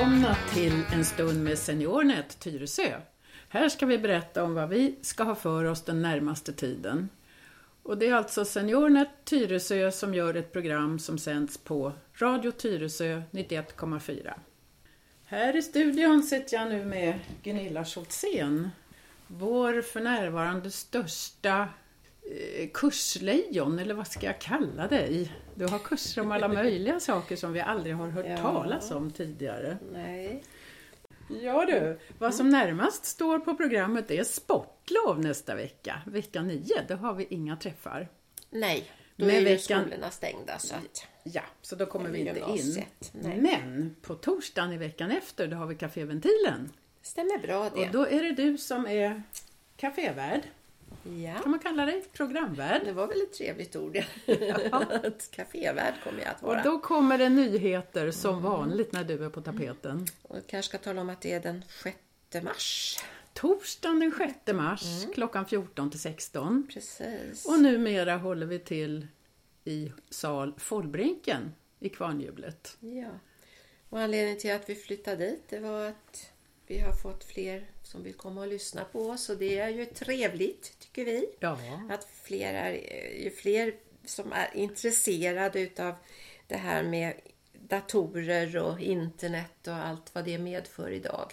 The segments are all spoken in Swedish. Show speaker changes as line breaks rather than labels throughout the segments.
välkomna till en stund med SeniorNet Tyresö. Här ska vi berätta om vad vi ska ha för oss den närmaste tiden. Och det är alltså SeniorNet Tyresö som gör ett program som sänds på Radio Tyresö 91,4. Här i studion sitter jag nu med Gunilla Schultzén, vår för närvarande största kurslejon, eller vad ska jag kalla dig? Du har kurser om alla möjliga saker som vi aldrig har hört
Ja.
talas om tidigare.
Nej.
Ja du, vad som närmast står på programmet är sportlov nästa vecka. Vecka 9, då har vi inga träffar.
Nej, då
Men
är ju
veckan-
skolorna stängda så att...
Ja, så då kommer vi inte in. Men på torsdagen i veckan efter, då har vi Caféventilen.
Stämmer bra
Och
det.
då är det du som är kafévärd,
Ja,
kan man kalla dig, programvärd.
det var väl ett trevligt ord. Ett Kafévärd kommer jag att
Och
vara.
då kommer det nyheter som vanligt när du är på tapeten.
Och jag kanske ska tala om att det är den 6 mars.
Torsdagen den 6 mars
Mm.
klockan 14 till 16.
Precis.
Och numera håller vi till i sal Follbrinken i Kvarnhjulet.
Ja. Och anledningen till att vi flyttade dit det var att vi har fått fler som vill komma och lyssna på oss och det är ju trevligt tycker vi.
Ja,
Att fler är, ju fler som är intresserade utav det här med datorer och internet och allt vad det medför idag.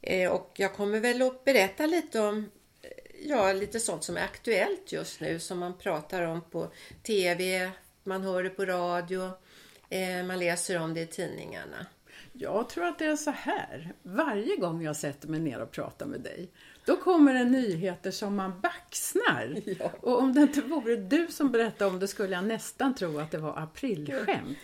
Eh, Och jag kommer väl att berätta lite om eh, ja, lite sånt som är aktuellt just nu som man pratar om på TV, man hör det på radio, eh, man läser om det i tidningarna.
Jag tror att det är så här. Varje gång jag sätter mig ner och pratar med dig, då kommer det nyheter som man baxnar.
Ja.
Och om det inte vore du som berättade om det skulle jag nästan tro att det var aprilskämt.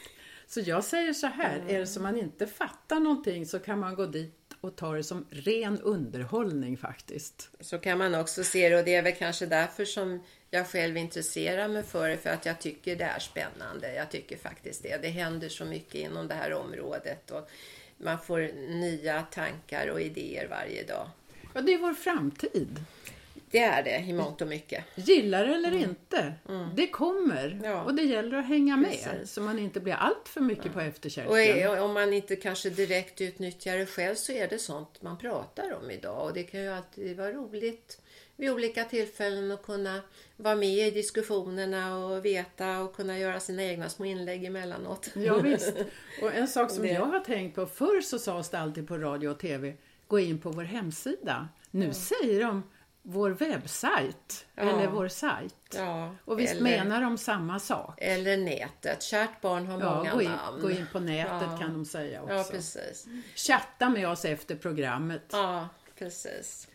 Så jag säger så här, är det så man inte fattar någonting så kan man gå dit och ta det som ren underhållning faktiskt.
Så kan man också se det och det är väl kanske därför som jag själv intresserar mig för det för att jag tycker det är spännande. Jag tycker faktiskt det. Det händer så mycket inom det här området och man får nya tankar och idéer varje dag.
Ja, det är vår framtid.
Det är det i mångt och mycket.
Gillar det eller inte, det kommer.
Mm. Ja.
Och det gäller att hänga med
Precis.
så man inte blir allt för mycket på efterkälken.
Och om man inte kanske direkt utnyttjar det själv så är det sånt man pratar om idag och det kan ju alltid vara roligt vid olika tillfällen att kunna vara med i diskussionerna och veta och kunna göra sina egna små inlägg emellanåt.
Ja, visst. Och en sak som
Det-
jag har tänkt på, förr så sades det alltid på radio och TV, gå in på vår hemsida. Nu säger de vår webbsajt,
Ja.
eller vår sajt.
Ja,
Och visst
eller,
menar de samma sak?
eller nätet. Kärt barn har många
Ja, gå in,
namn.
gå in på nätet kan de säga också.
Ja, precis.
Chatta med oss efter programmet.
Ja, precis.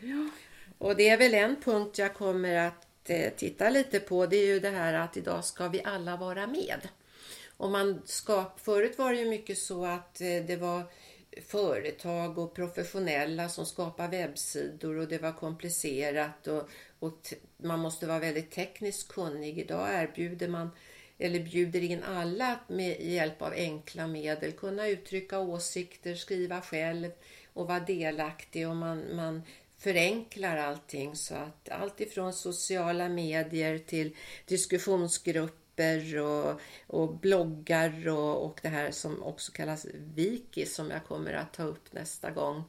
Och det är väl en punkt jag kommer att eh, titta lite på. Det är ju det här att idag ska vi alla vara med. Och man ska, förut var det ju mycket så att eh, det var företag och professionella som skapar webbsidor och det var komplicerat och, och man måste vara väldigt tekniskt kunnig. Idag erbjuder man eller bjuder in alla att med hjälp av enkla medel kunna uttrycka åsikter, skriva själv och vara delaktig och man, man förenklar allting så att allt ifrån sociala medier till diskussionsgrupper och, och bloggar och, och det här som också kallas wiki som jag kommer att ta upp nästa gång.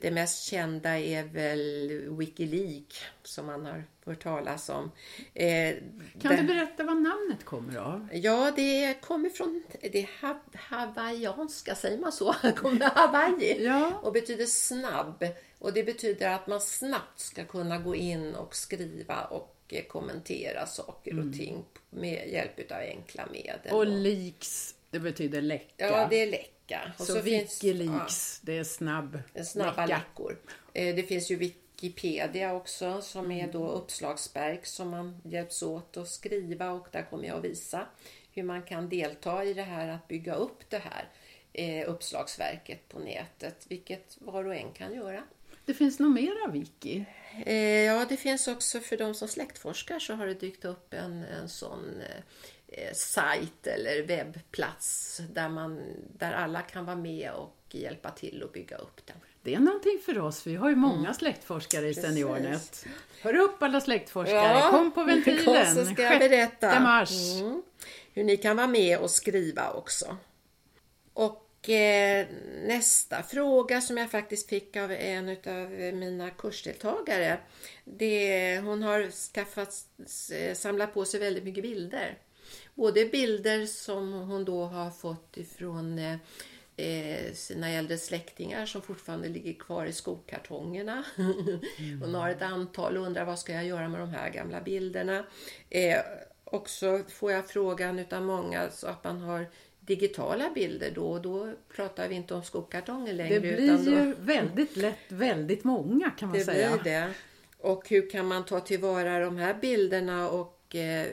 Det mest kända är väl Wikileaks som man har hört talas om. Eh,
Kan du berätta vad namnet kommer av?
Ja, det kommer från det ha, hawaiianska, säger man så? Kommer Hawaii
Ja.
och betyder snabb. Och det betyder att man snabbt ska kunna gå in och skriva och kommentera saker och ting med hjälp av enkla medel.
Mm. Och leaks, det betyder läcka.
ja, det är läcka. Och
så
finns-
Wikileaks, det är snabb
ja, snabba
läcka.
läckor. Eh, Det finns ju Wikipedia också som är då uppslagsverk som man hjälps åt att skriva och där kommer jag att visa hur man kan delta i det här att bygga upp det här eh, uppslagsverket på nätet, vilket var och en kan göra.
Det finns nog mera wiki.
Eh, ja, det finns också för de som släktforskar så har det dykt upp en, en sån eh, eh, sajt eller webbplats där, man, där alla kan vara med och hjälpa till att bygga upp den.
Det är någonting för oss. Vi har ju många släktforskare i SeniorNet. Hör upp alla släktforskare, kom på ventilen.
Kom så ska jag
6
berätta
mars.
Mm. hur ni kan vara med och skriva också. Och eh, nästa fråga som jag faktiskt fick av en av mina kursdeltagare. Det, hon har skaffat, eh, samlat på sig väldigt mycket bilder. Både bilder som hon då har fått ifrån eh, sina äldre släktingar som fortfarande ligger kvar i skokartongerna. Mm. Hon har ett antal och undrar vad ska jag göra med de här gamla bilderna. Eh, också får jag frågan utav många så att man har digitala bilder då och då pratar vi inte om skokartonger längre.
Det blir då, ju väldigt lätt väldigt många kan man
det
säga.
Blir det. Och hur kan man ta tillvara de här bilderna och eh,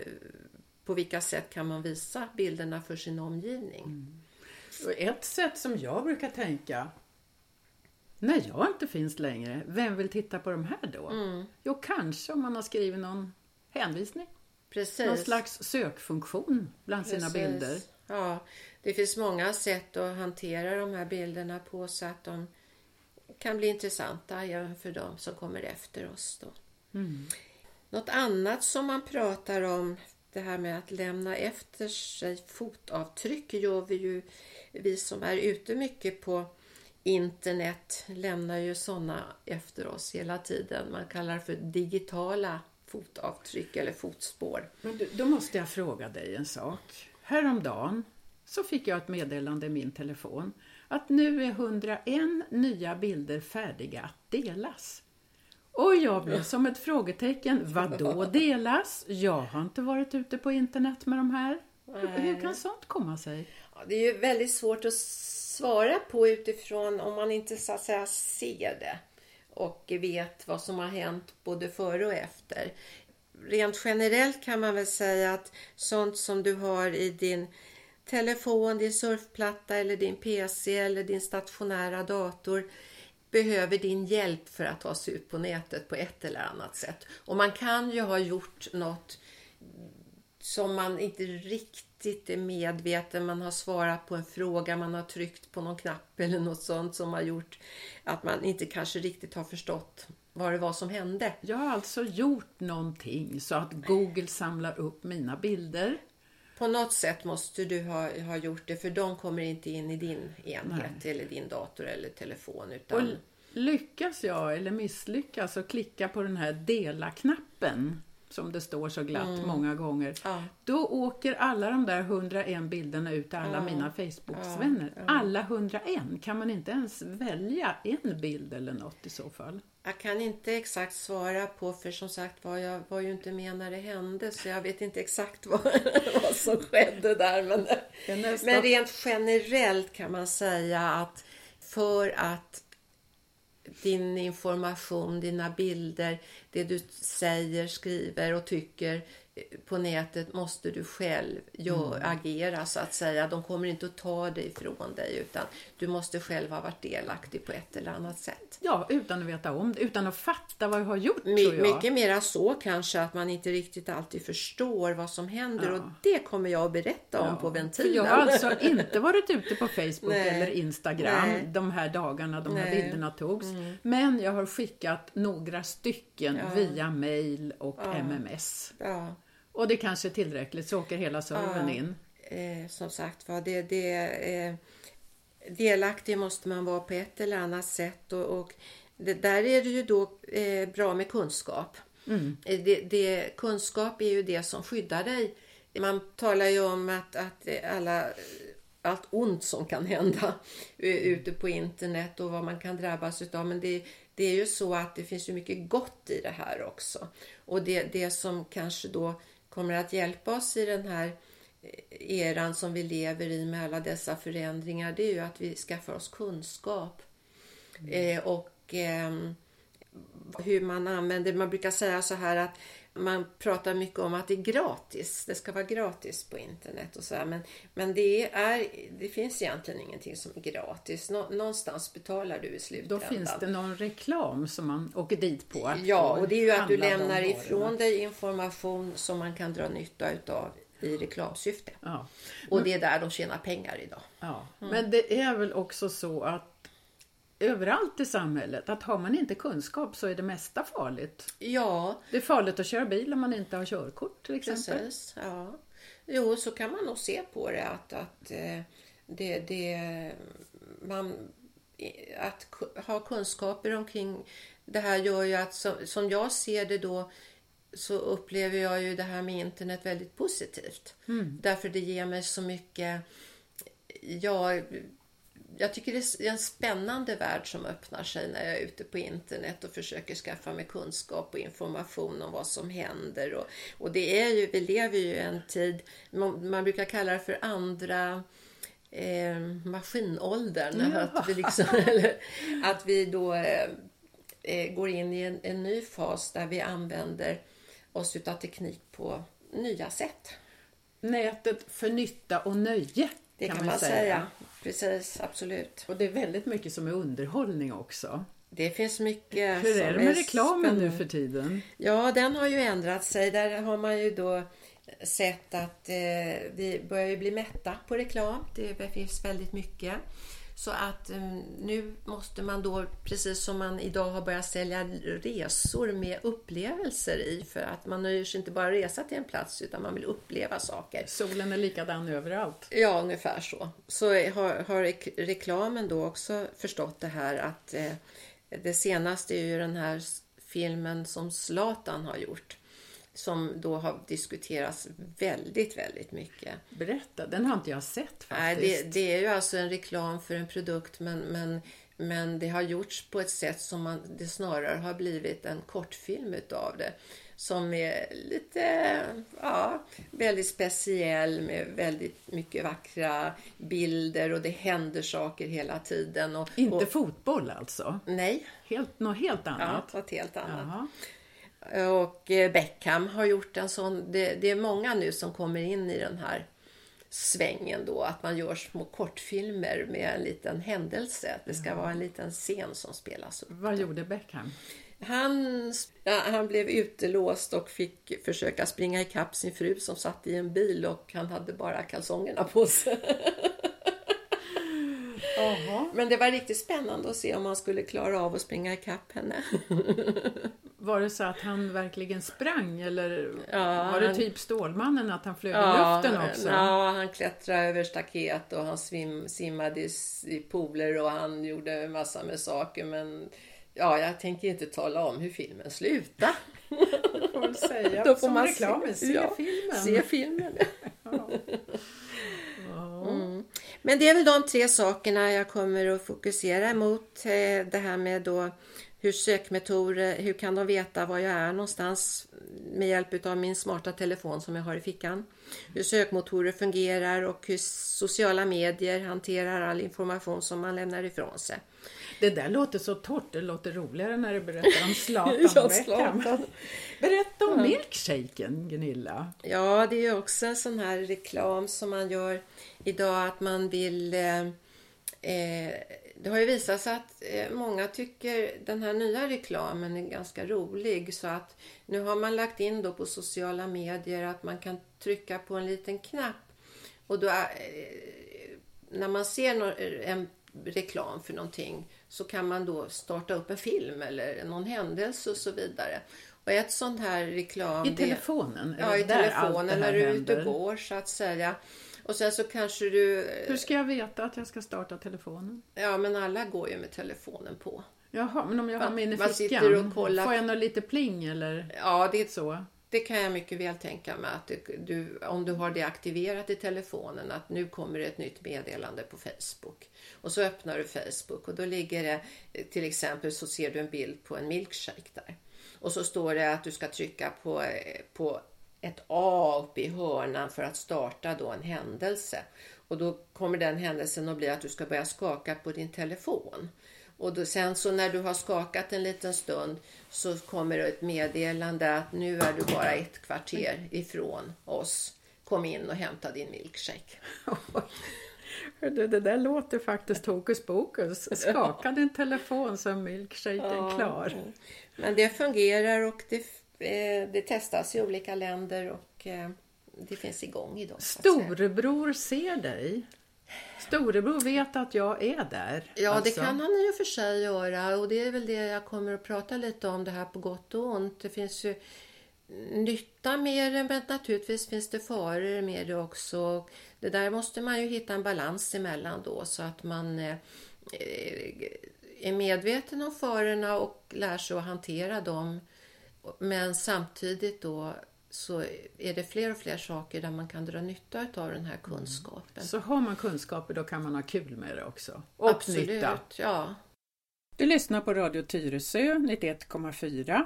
på vilka sätt kan man visa bilderna för sin omgivning? Mm.
Ett sätt som jag brukar tänka när jag inte finns längre, vem vill titta på de här då? Mm. Jo, kanske om man har skrivit någon hänvisning. Precis. Någon slags sökfunktion bland Precis. sina bilder.
Ja, det finns många sätt att hantera de här bilderna på så att de kan bli intressanta även för de som kommer efter oss. Då. Mm. Något annat som man pratar om, det här med att lämna efter sig fotavtryck gör vi ju, vi som är ute mycket på internet lämnar ju sådana efter oss hela tiden. Man kallar det för digitala fotavtryck eller fotspår.
Men du, då måste jag fråga dig en sak. Häromdagen så fick jag ett meddelande i min telefon att nu är 101 nya bilder färdiga att delas. Och jag blev som ett frågetecken. Vad då delas? Jag har inte varit ute på internet med de här. Nej. Hur kan sånt komma sig?
Ja, det är ju väldigt svårt att svara på utifrån om man inte så att säga ser det och vet vad som har hänt både före och efter rent generellt kan man väl säga att sånt som du har i din telefon, din surfplatta eller din PC eller din stationära dator behöver din hjälp för att ta sig ut på nätet på ett eller annat sätt. Och man kan ju ha gjort något som man inte riktigt är medveten, man har svarat på en fråga, man har tryckt på någon knapp eller något sånt som har gjort att man inte kanske riktigt har förstått vad det var som hände.
Jag har alltså gjort någonting så att Google samlar upp mina bilder.
På något sätt måste du ha, ha gjort det för de kommer inte in i din enhet Nej. eller din dator eller telefon. Utan... Och
lyckas jag eller misslyckas och klicka på den här dela-knappen som det står så glatt mm. många gånger. Ja. Då åker alla de där 101 bilderna ut till alla ja. mina Facebook-vänner. Ja. Alla 101. Kan man inte ens välja en bild eller något i så fall?
Jag kan inte exakt svara på för som sagt var jag var ju inte med när det hände så jag vet inte exakt vad, vad som skedde där. Men, men rent generellt kan man säga att för att din information, dina bilder, det du säger, skriver och tycker på nätet måste du själv gör, mm. agera så att säga. De kommer inte att ta det ifrån dig utan du måste själv ha varit delaktig på ett eller annat sätt.
Ja, utan att veta om det, utan att fatta vad du har gjort
My, tror jag. Mycket mera så kanske att man inte riktigt alltid förstår vad som händer ja. och det kommer jag att berätta om ja. på ventilen.
jag har alltså inte varit ute på Facebook Nej. eller Instagram Nej. de här dagarna de här bilderna togs. Mm. Men jag har skickat några stycken ja. via mail och MMS. Och det kanske är tillräckligt så åker hela servern in.
Eh, som sagt var, det, det, eh, delaktig måste man vara på ett eller annat sätt och, och det, där är det ju då eh, bra med kunskap. Mm. Eh, det, det, kunskap är ju det som skyddar dig. Man talar ju om att, att alla, allt ont som kan hända ute på internet och vad man kan drabbas utav. Men det, det är ju så att det finns ju mycket gott i det här också. Och det, det som kanske då kommer att hjälpa oss i den här eran som vi lever i med alla dessa förändringar det är ju att vi skaffar oss kunskap. Mm. Eh, och eh, hur man använder, man brukar säga så här att man pratar mycket om att det är gratis. Det ska vara gratis på internet och så här. Men, men det, är, det finns egentligen ingenting som är gratis. Nå, någonstans betalar du i slutändan.
Då finns det någon reklam som man åker dit på.
ja, och det är ju att du lämnar ifrån dig information som man kan dra nytta utav i reklamsyfte. Ja. Och det är där de tjänar pengar idag.
Ja. Mm. Men det är väl också så att överallt i samhället att har man inte kunskap så är det mesta farligt.
Ja.
Det är farligt att köra bil om man inte har körkort till exempel.
Precis, ja. Jo, så kan man nog se på det att, att eh, Det, det, man, att ha kunskaper omkring det här gör ju att som, som jag ser det då så upplever jag ju det här med internet väldigt positivt.
Mm.
Därför det ger mig så mycket... Ja, jag tycker det är en spännande värld som öppnar sig när jag är ute på internet och försöker skaffa mig kunskap och information om vad som händer. Och, och det är ju, vi lever ju i en tid, man, man brukar kalla det för andra eh, maskinåldern.
Ja.
Att, vi liksom, eller, att vi då eh, eh, går in i en, en ny fas där vi använder oss utav teknik på nya sätt.
Nätet för nytta och nöje
Det kan, man säga. Precis, absolut.
Och det är väldigt mycket som är underhållning också.
Det finns mycket
Hur är det med reklamen nu för tiden?
Ja, den har ju ändrat sig. Där har man ju då sett att eh, vi börjar ju bli mätta på reklam. Det finns väldigt mycket. Så att eh, nu måste man då, precis som man idag har börjat sälja resor med upplevelser i, för att man nöjer sig inte bara resa till en plats utan man vill uppleva saker.
Solen är likadan överallt.
Ja, ungefär så. Så har, har rek- reklamen då också förstått det här att eh, det senaste är ju den här filmen som Zlatan har gjort. Som då har diskuterats väldigt, väldigt mycket.
Berätta, den har inte jag sett
Nej,
faktiskt.
det, det är ju alltså en reklam för en produkt men, men, men det har gjorts på ett sätt som man, det snarare har blivit en kortfilm utav det. Som är lite, ja, väldigt speciell med väldigt mycket vackra bilder och det händer saker hela tiden. Och,
Inte
och,
fotboll alltså?
nej,
Helt, något helt
ja,
annat?
något helt annat.
Jaha.
Och eh, Beckham har gjort en sån. Det, det är många nu som kommer in i den här svängen då. Att man gör små kortfilmer med en liten händelse. Det ska vara en liten scen som spelas upp.
Vad gjorde Beckham?
Han, ja, han blev utelåst och fick försöka springa ikapp sin fru som satt i en bil och han hade bara kalsongerna på sig. Men det var riktigt spännande att se om han skulle klara av att springa ikapp henne.
Var det så att han verkligen sprang eller
Ja,
var det typ Stålmannen att han flög i luften också?
Ja, han klättrade över staket och han svim, simmade i, i pooler och han gjorde massa med saker. Men ja, jag tänker inte tala om hur filmen slutar.
Får säga.
Då får
Som
man
reklamen, se
ja,
filmen.
Se filmen.
Ja.
Mm. Men det är väl de tre sakerna jag kommer att fokusera mot eh, Det här med då hur sökmetoder, hur kan de veta var jag är någonstans med hjälp av min smarta telefon som jag har i fickan. Hur sökmotorer fungerar och hur sociala medier hanterar all information som man lämnar ifrån sig.
Det där låter så torrt, det låter roligare när du berättar om Zlatan
Ja.
Berätta om milkshaken, Gunilla.
Ja, det är också en sån här reklam som man gör idag att man vill... Eh, eh, det har ju visat sig att eh, många tycker den här nya reklamen är ganska rolig så att nu har man lagt in då på sociala medier att man kan trycka på en liten knapp och då eh, när man ser en reklam för någonting så kan man då starta upp en film eller någon händelse och så vidare. Och ett sånt här reklam...
I
det-
telefonen? Är
Ja,
det
i telefonen
det
när du är ute och går så att säga. Och sen så kanske du...
Hur ska jag veta att jag ska starta telefonen?
Ja, men alla går ju med telefonen på.
Jaha, men om jag har min i fickan,
kollar-
får jag något lite pling eller
Ja, det,
så?
det kan jag mycket väl tänka mig att du, om du har det aktiverat i telefonen att nu kommer det ett nytt meddelande på Facebook. Och så öppnar du Facebook och då ligger det till exempel så ser du en bild på en milkshake där. Och så står det att du ska trycka på, eh, på ett A uppe i hörnan för att starta då en händelse. Och då kommer den händelsen att bli att du ska börja skaka på din telefon. Och då, sen så när du har skakat en liten stund så kommer det ett meddelande att nu är du bara ett kvarter ifrån oss. Kom in och hämta din milkshake.
Det, det där låter faktiskt hokus pokus. Skaka din telefon så är milkshaken klar.
Men det fungerar och det, det testas i olika länder och eh, det finns igång idag.
Storebror ser dig. Storebror vet att jag är där.
Ja,
alltså.
det kan han i och för sig göra och det är väl det jag kommer att prata lite om det här på gott och ont. Det finns ju nytta med det men naturligtvis finns det faror med det också. Det där måste man ju hitta en balans emellan då så att man eh, är medveten om farorna och lär sig att hantera dem. Men samtidigt då så är det fler och fler saker där man kan dra nytta av den här kunskapen. Mm.
Så har man kunskaper då kan man ha kul med det också. Och
Absolut,
nytta.
ja.
Du lyssnar på Radio Tyresö 91,4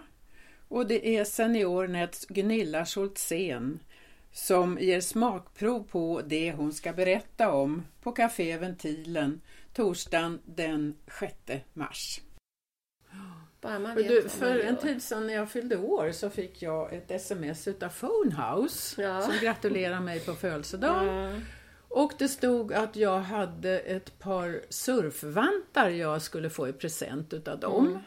och det är SeniorNets Gunilla Schultzén som ger smakprov på det hon ska berätta om på Café Ventilen torsdagen den 6 mars. Du, för en tid sedan när jag fyllde år så fick jag ett sms utav Phonehouse ja. som gratulerade mig på födelsedagen. Ja. Och det stod att jag hade ett par surfvantar jag skulle få i present utav dem. Mm.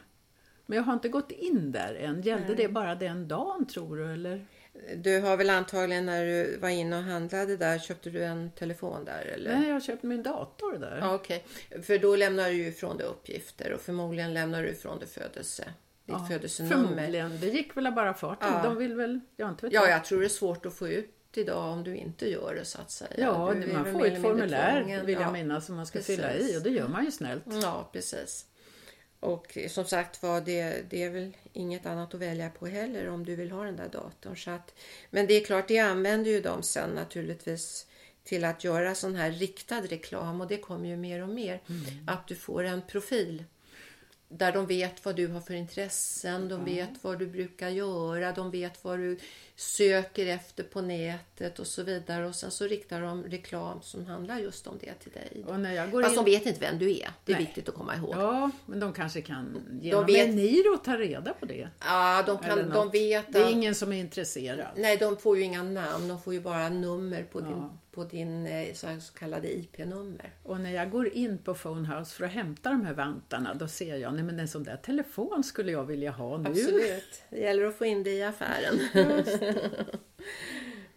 Men jag har inte gått in där än. Gällde Nej. det bara den dagen tror du eller?
Du har väl antagligen när du var inne och handlade där, köpte du en telefon där eller?
Nej, jag köpte min dator där.
Ja, Okej, okay. för då lämnar du ju ifrån dig uppgifter och förmodligen lämnar du ifrån dig födelse. Ditt ja, födelsenummer.
Förmodligen, det gick väl bara farten. Ja. De vill väl, jag inte vet
Ja, jag tror det är svårt att få ut idag om du inte gör det så att säga.
Ja, du man får ett formulär vill jag minnas som man ska precis. fylla i och det gör man ju snällt.
Ja, precis. Och som sagt var, det, det är väl inget annat att välja på heller om du vill ha den där datorn. Så att, men det är klart, det använder ju de sen naturligtvis till att göra sån här riktad reklam och det kommer ju mer och mer. Mm. Att du får en profil där de vet vad du har för intressen, de mm. vet vad du brukar göra, de vet vad du söker efter på nätet och så vidare. Och sen så riktar de reklam som handlar just om det till dig. Och när jag går Fast in... de vet inte vem du är. Det är Nej. viktigt att komma ihåg.
Ja, men de kanske kan genom de vet... Eniro ta reda på det.
Ja, de, kan, de vet.
Det är ingen som är intresserad.
Nej, de får ju inga namn. De får ju bara nummer på ja. din på din eh, så kallade IP-nummer.
Och när jag går in på Phonehouse för att hämta de här vantarna då ser jag, nej men en sån där telefon skulle jag vilja ha nu.
Absolut, det gäller att få in det i affären.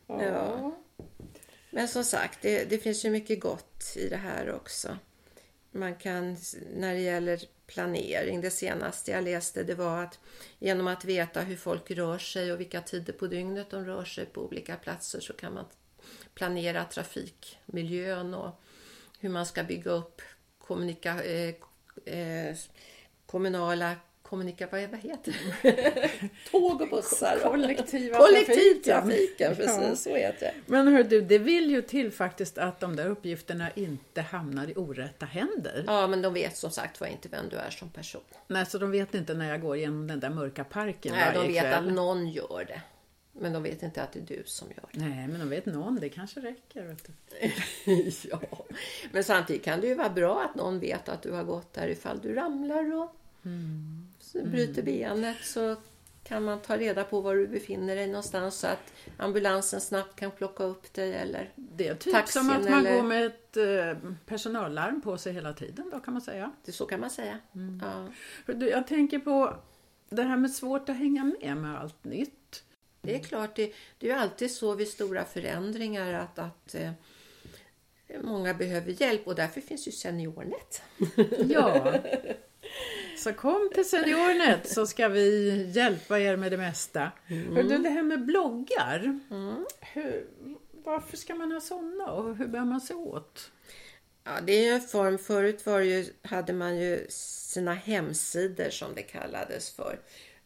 ja. ja. Men som sagt, det, det finns ju mycket gott i det här också. Man kan, när det gäller planering, det senaste jag läste det var att genom att veta hur folk rör sig och vilka tider på dygnet de rör sig på olika platser så kan man planera trafikmiljön och hur man ska bygga upp kommunika, eh, eh, kommunala kommunika, vad, heter det? Tåg och bussar.
Kollektiva
Kollektivtrafiken, precis ja. så heter det.
Men hör du, det vill ju till faktiskt att de där uppgifterna inte hamnar i orätta händer.
Ja, men de vet som sagt var inte vem du är som person.
Nej, så de vet inte när jag går genom den där mörka parken
Nej, de vet kväll. att någon gör det. Men de vet inte att det är du som gör det.
Nej, men de vet någon. Det kanske räcker. Vet
du. ja. Men samtidigt kan det ju vara bra att någon vet att du har gått där ifall du ramlar och mm. bryter benet. Så kan man ta reda på var du befinner dig någonstans så att ambulansen snabbt kan plocka upp dig eller
Det är typ som att man eller... går med ett eh, personallarm på sig hela tiden då kan man säga.
Det, så kan man säga. Mm.
Ja. Jag tänker på det här med svårt att hänga med med allt nytt.
Det är klart, det, det är alltid så vid stora förändringar att, att eh, många behöver hjälp och därför finns ju SeniorNet.
Ja, så kom till SeniorNet så ska vi hjälpa er med det mesta. Mm. Hör du, det här med bloggar, mm. hur, varför ska man ha sådana och hur bär man sig åt?
Ja, det är ju en form, förut var ju, hade man ju sina hemsidor som det kallades för.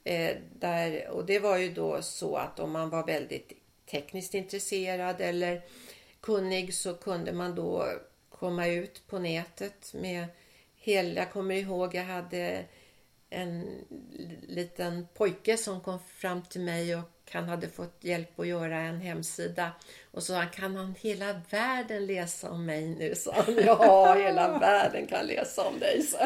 Eh, där, och det var ju då så att om man var väldigt tekniskt intresserad eller kunnig så kunde man då komma ut på nätet med hela, jag kommer ihåg jag hade en liten pojke som kom fram till mig och han hade fått hjälp att göra en hemsida. Och så han, kan han hela världen läsa om mig nu? Så han, ja, hela världen kan läsa om dig. Så.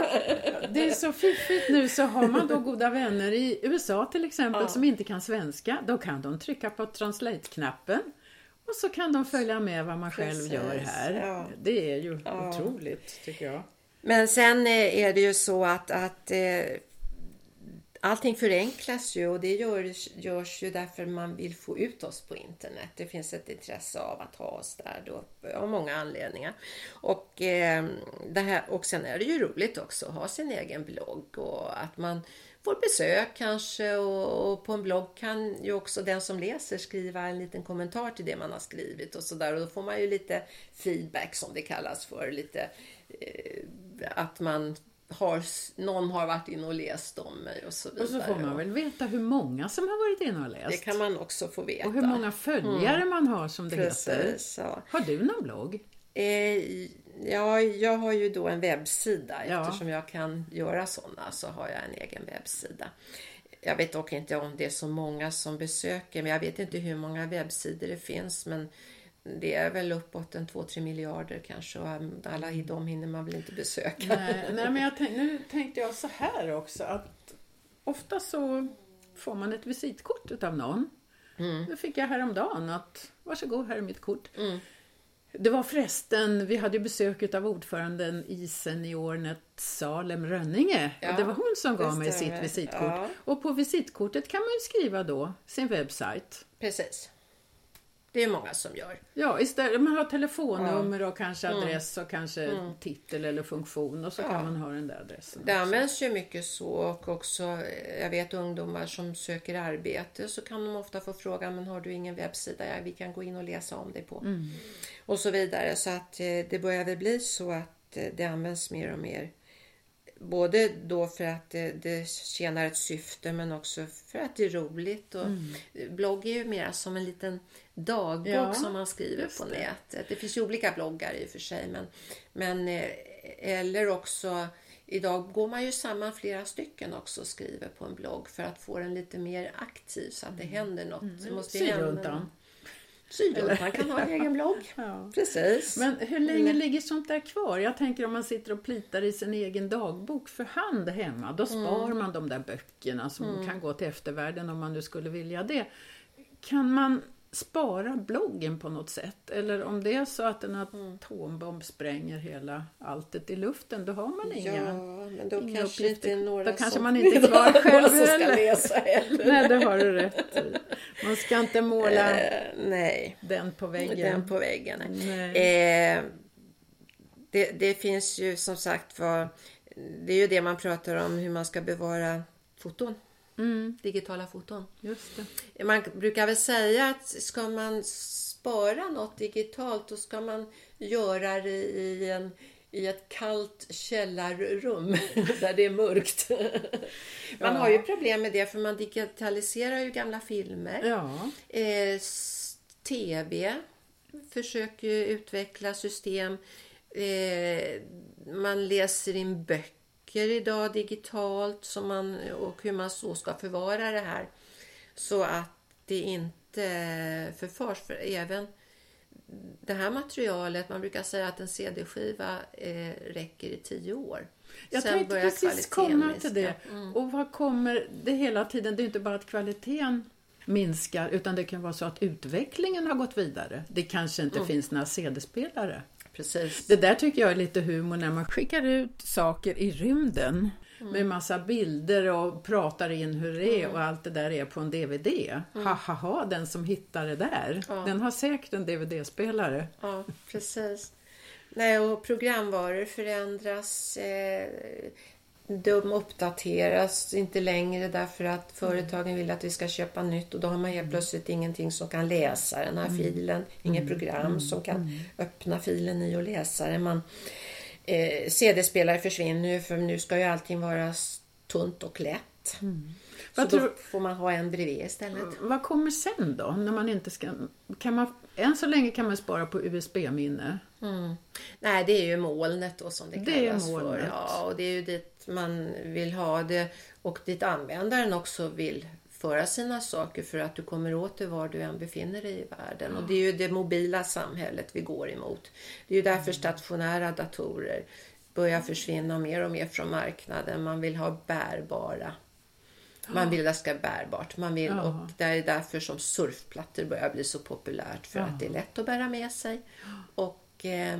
Det är så fiffigt nu så har man då goda vänner i USA till exempel ja. som inte kan svenska. Då kan de trycka på translate-knappen. Och så kan de följa med vad man Precis, själv gör här. Ja. Det är ju ja. otroligt tycker jag.
Men sen är det ju så att, att eh, allting förenklas ju och det görs, görs ju därför man vill få ut oss på internet. Det finns ett intresse av att ha oss där då, av många anledningar. Och, eh, det här, och sen är det ju roligt också att ha sin egen blogg och att man får besök kanske och, och, på en blogg kan ju också den som läser skriva en liten kommentar till det man har skrivit och sådär och då får man ju lite feedback som det kallas för. Lite eh, att man har, någon har varit inne och läst om mig och så vidare.
Och så får man väl veta hur många som har varit inne och läst.
Det kan man också få veta.
Och hur många följare mm. man har som det
Precis,
heter. Ja. Har du någon blogg?
Eh, ja, jag har ju då en webbsida. Ja. Eftersom jag kan göra sådana så har jag en egen webbsida. Jag vet dock inte om det är så många som besöker, men jag vet inte hur många webbsidor det finns. Men det är väl uppåt en 2-3 miljarder kanske och alla i dem hinner man väl inte besöka.
Nej, nej men tänk, nu tänkte jag så här också att ofta så får man ett visitkort av någon. Mm. Det fick jag häromdagen att varsågod här är mitt kort. Mm. Det var förresten, vi hade besök av ordföranden i Seniornet Salem Rönninge. Ja, det var hon som gav mig sitt visitkort. Ja. Och på visitkortet kan man skriva då sin webbsajt.
Precis. Det är många som gör.
Ja, istället man har telefonnummer och kanske mm. adress och kanske mm. titel eller funktion och så ja. kan man ha den där adressen.
Det också. används ju mycket så och också, jag vet ungdomar som söker arbete så kan de ofta få frågan, men har du ingen webbsida? Ja, vi kan gå in och läsa om det på. Mm. Och så vidare. Så att eh, det börjar väl bli så att eh, det används mer och mer både då för att det, det tjänar ett syfte men också för att det är roligt. Och mm. Blogg är ju mer som en liten dagbok ja, som man skriver på det. nätet. Det finns ju olika bloggar i och för sig. Men, men, eh, eller också Idag går man ju samman flera stycken också och skriver på en blogg för att få den lite mer aktiv så att det mm. händer något. Mm. Det måste hända. Sydjuntan kan ha en egen blogg. Ja. Precis.
Men hur länge mm. ligger sånt där kvar? Jag tänker om man sitter och plitar i sin egen dagbok för hand hemma. Då spar mm. man de där böckerna som mm. kan gå till eftervärlden om man nu skulle vilja det. Kan man spara bloggen på något sätt. Eller om det är så att en mm. atombomb spränger hela alltet i luften, då har man inga
Ja, men då kanske uppgifter. inte några
Då kanske man inte är kvar själv
heller. Läsa heller.
Nej, det har du rätt i. Man ska inte måla uh,
nej.
den på väggen.
Den på väggen. Eh, det, det finns ju som sagt var, det är ju det man pratar om, hur man ska bevara foton. Mm. Digitala foton.
Just
det. Man brukar väl säga att ska man spara något digitalt då ska man göra det i, en, i ett kallt källarrum där det är mörkt. man ja. har ju problem med det för man digitaliserar ju gamla filmer.
Ja.
Eh, TV försöker utveckla system. Eh, man läser in böcker böcker idag digitalt som man, och hur man så ska förvara det här så att det inte förfars. För även det här materialet, man brukar säga att en CD-skiva eh, räcker i tio år.
Jag Sen tänkte precis komma till det. Mm. Och vad kommer det hela tiden? Det är inte bara att kvaliteten minskar utan det kan vara så att utvecklingen har gått vidare. Det kanske inte mm. finns några CD-spelare.
Precis.
Det där tycker jag är lite humor när man skickar ut saker i rymden mm. med massa bilder och pratar in hur det är mm. och allt det där är på en DVD. Mm. Ha ha ha, den som hittar det där, ja. den har säkert en DVD-spelare.
Ja, precis. Nej, och programvaror förändras. Eh, de uppdateras inte längre därför att företagen vill att vi ska köpa nytt och då har man helt plötsligt ingenting som kan läsa den här mm. filen. Inget mm. program mm. som kan öppna filen i och läsa den. Man, eh, CD-spelare försvinner ju för nu ska ju allting vara tunt och lätt. Mm. Så vad då får man ha en bredvid istället.
Vad kommer sen då? När man inte ska, kan man, än så länge kan man spara på USB-minne.
Mm. Nej, det är ju molnet då som det, det kallas för. Ja, och det är ju dit man vill ha det och dit användaren också vill föra sina saker för att du kommer åt det var du än befinner dig i världen. Mm. Och det är ju det mobila samhället vi går emot. Det är ju därför stationära datorer börjar försvinna mer och mer från marknaden. Man vill ha bärbara. Man vill att det ska bärbart. Man vill, och det är därför som surfplattor börjar bli så populärt. För att det är lätt att bära med sig. Och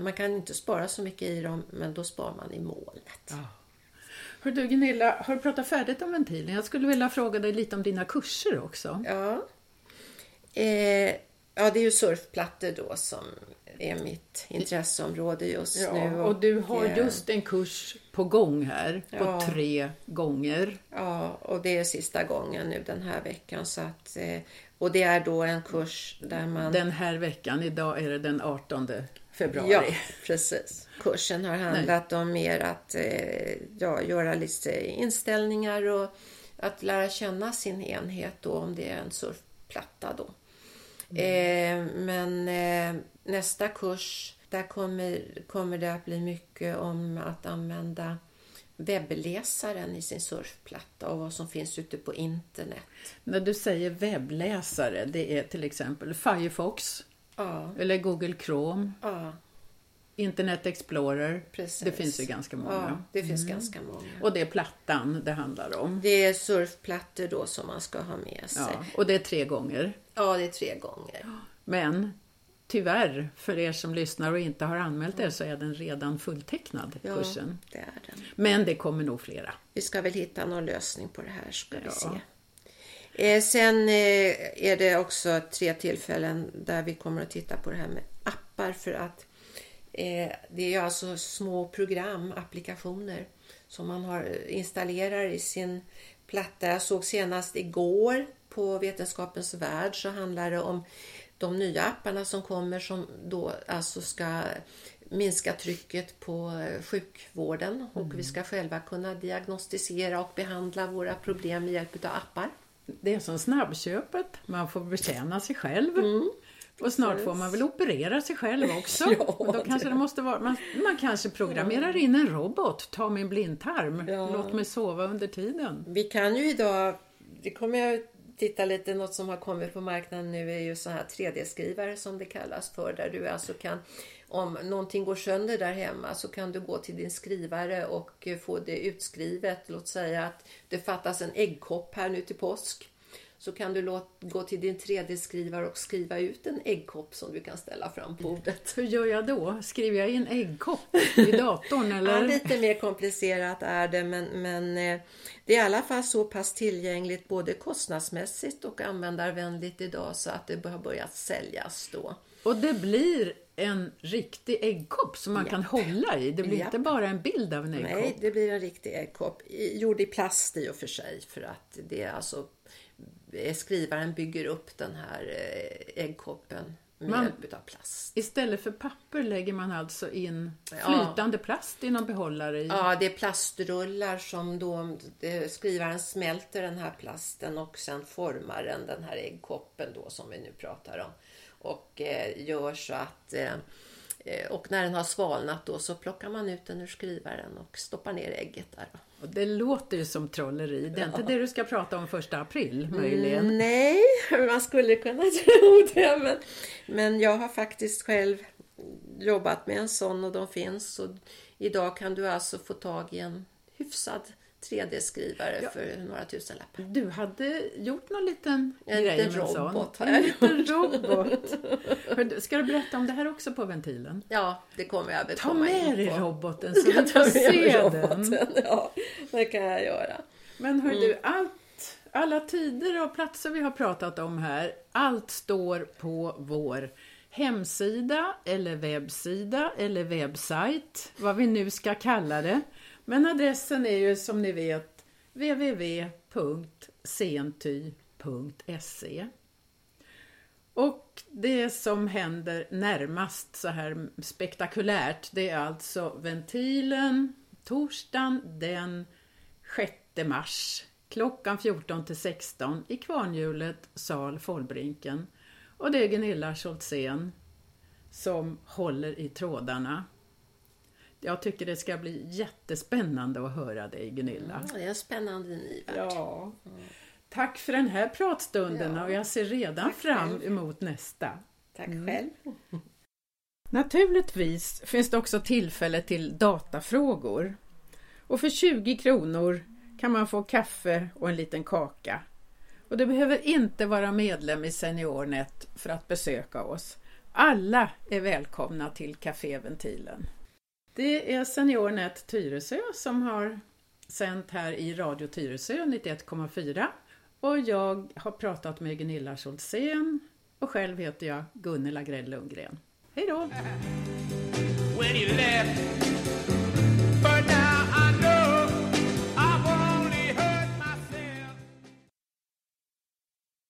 man kan inte spara så mycket i dem, men då sparar man i molnet. Ja.
Hör du Gunilla, har du pratat färdigt om ventilen? Jag skulle vilja fråga dig lite om dina kurser också.
Ja. Eh, ja, det är ju surfplattor då som är mitt intresseområde just
ja,
nu.
Och, och du har eh, just en kurs på gång här på
Ja.
tre gånger.
Ja, och det är sista gången nu den här veckan. Så att, eh, och det är då en kurs där man...
Den här veckan, idag är det den 18 februari.
Ja, precis. Kursen har handlat om mer att eh, ja, göra lite inställningar och att lära känna sin enhet då om det är en surfplatta då. Eh, men eh, nästa kurs, där kommer, kommer det att bli mycket om att använda webbläsaren i sin surfplatta och vad som finns ute på internet.
När du säger webbläsare, det är till exempel Firefox
Ja,
eller Google Chrome,
ja
Internet Explorer.
precis.
Det finns ju ganska många.
Ja, det finns ganska många.
Och det är plattan det handlar om.
Det är surfplattor då som man ska ha med sig.
Ja, och det är tre gånger.
Ja, det är tre gånger.
Men tyvärr, för er som lyssnar och inte har anmält er så är den redan fulltecknad,
Ja,
kursen.
det är den.
Men det kommer nog flera.
Vi ska väl hitta någon lösning på det här ska vi
Ja.
se. Eh, sen eh, är det också tre tillfällen där vi kommer att titta på det här med appar för att eh, det är alltså små program, applikationer som man har, installerar i sin platta. Jag såg senast igår på Vetenskapens Värld så handlar det om de nya apparna som kommer som då alltså ska minska trycket på sjukvården och vi ska själva kunna diagnostisera och behandla våra problem med hjälp av appar.
Det är som snabbköpet, man får betjäna sig själv.
Mm.
Och snart får man väl operera sig själv också.
Ja,
Och då kanske
det-
det måste vara, man, man kanske programmerar in en robot, ta min blindtarm,
Ja.
låt mig sova under tiden.
Vi kan ju idag, det kommer jag titta lite, något som har kommit på marknaden nu är ju så här 3D-skrivare som det kallas för. Där du alltså kan, om någonting går sönder där hemma så kan du gå till din skrivare och få det utskrivet. Låt säga att det fattas en äggkopp här nu till påsk. Så kan du gå till din 3D-skrivare och skriva ut en äggkopp som du kan ställa fram på bordet.
Hur gör jag då? Skriver jag in äggkopp i datorn
Ja,
eller?
lite mer komplicerat är det men, men eh, det är i alla fall så pass tillgängligt både kostnadsmässigt och användarvänligt idag så att det har börjat säljas då.
Och det blir en riktig äggkopp som man
Japp.
kan hålla i. Det blir
Japp.
inte bara en bild av en äggkopp.
Nej, det blir en riktig äggkopp. Gjord i plast i och för sig för att det är alltså skrivaren bygger upp den här eh, äggkoppen med
Man-
hjälp av plast.
Istället för papper lägger man alltså in
Ja.
flytande plast i någon behållare i.
Ja, det är plastrullar som då skrivaren smälter den här plasten och sen formar den den här äggkoppen då som vi nu pratar om. Och eh, gör så att eh, eh, och när den har svalnat då så plockar man ut den ur skrivaren och stoppar ner ägget där.
Och det låter ju som trolleri. Det är inte det du ska prata om första april möjligen.
Nej, man skulle kunna tro det. Men, men jag har faktiskt själv jobbat med en sån och de finns. Och idag kan du alltså få tag i en hyfsad 3D-skrivare
Ja.
för några tusenlappar.
Du hade gjort någon liten
En
grej med en sån.
robot.
En liten robot. Ska du berätta om det här också på ventilen?
Ja, det kommer jag väl
Ta
komma
med
in
dig
på.
roboten så
Jag
du
tar
får
med mig
se
roboten.
den.
Ja, det kan jag göra.
Men hör
Mm.
du, allt, alla tider och platser vi har pratat om här, allt står på vår hemsida eller webbsida eller webbsajt, vad vi nu ska kalla det. Men adressen är ju som ni vet www.senty.se Och det som händer närmast så här spektakulärt, det är alltså ventilen torsdagen den 6 mars klockan 14 till 16 i Kvarnhjulet, sal Follbrinken. Och det är Gunilla Scholtzén som håller i trådarna. Jag tycker det ska bli jättespännande att höra dig Gunilla.
Ja, det är spännande ny värld.
Ja. Tack för den här pratstunden
Ja.
och jag ser redan
Tack
fram emot nästa.
Tack
Mm.
själv.
Naturligtvis finns det också tillfälle till datafrågor. Och för 20 kronor kan man få kaffe och en liten kaka. Och du behöver inte vara medlem i SeniorNet för att besöka oss. Alla är välkomna till Café Ventilen. Det är SeniorNet Tyresö som har sänt här i Radio Tyresö 91,4 och jag har pratat med Gunilla Scholzén och själv heter jag Gunnela Grell Lundgren. Hej då!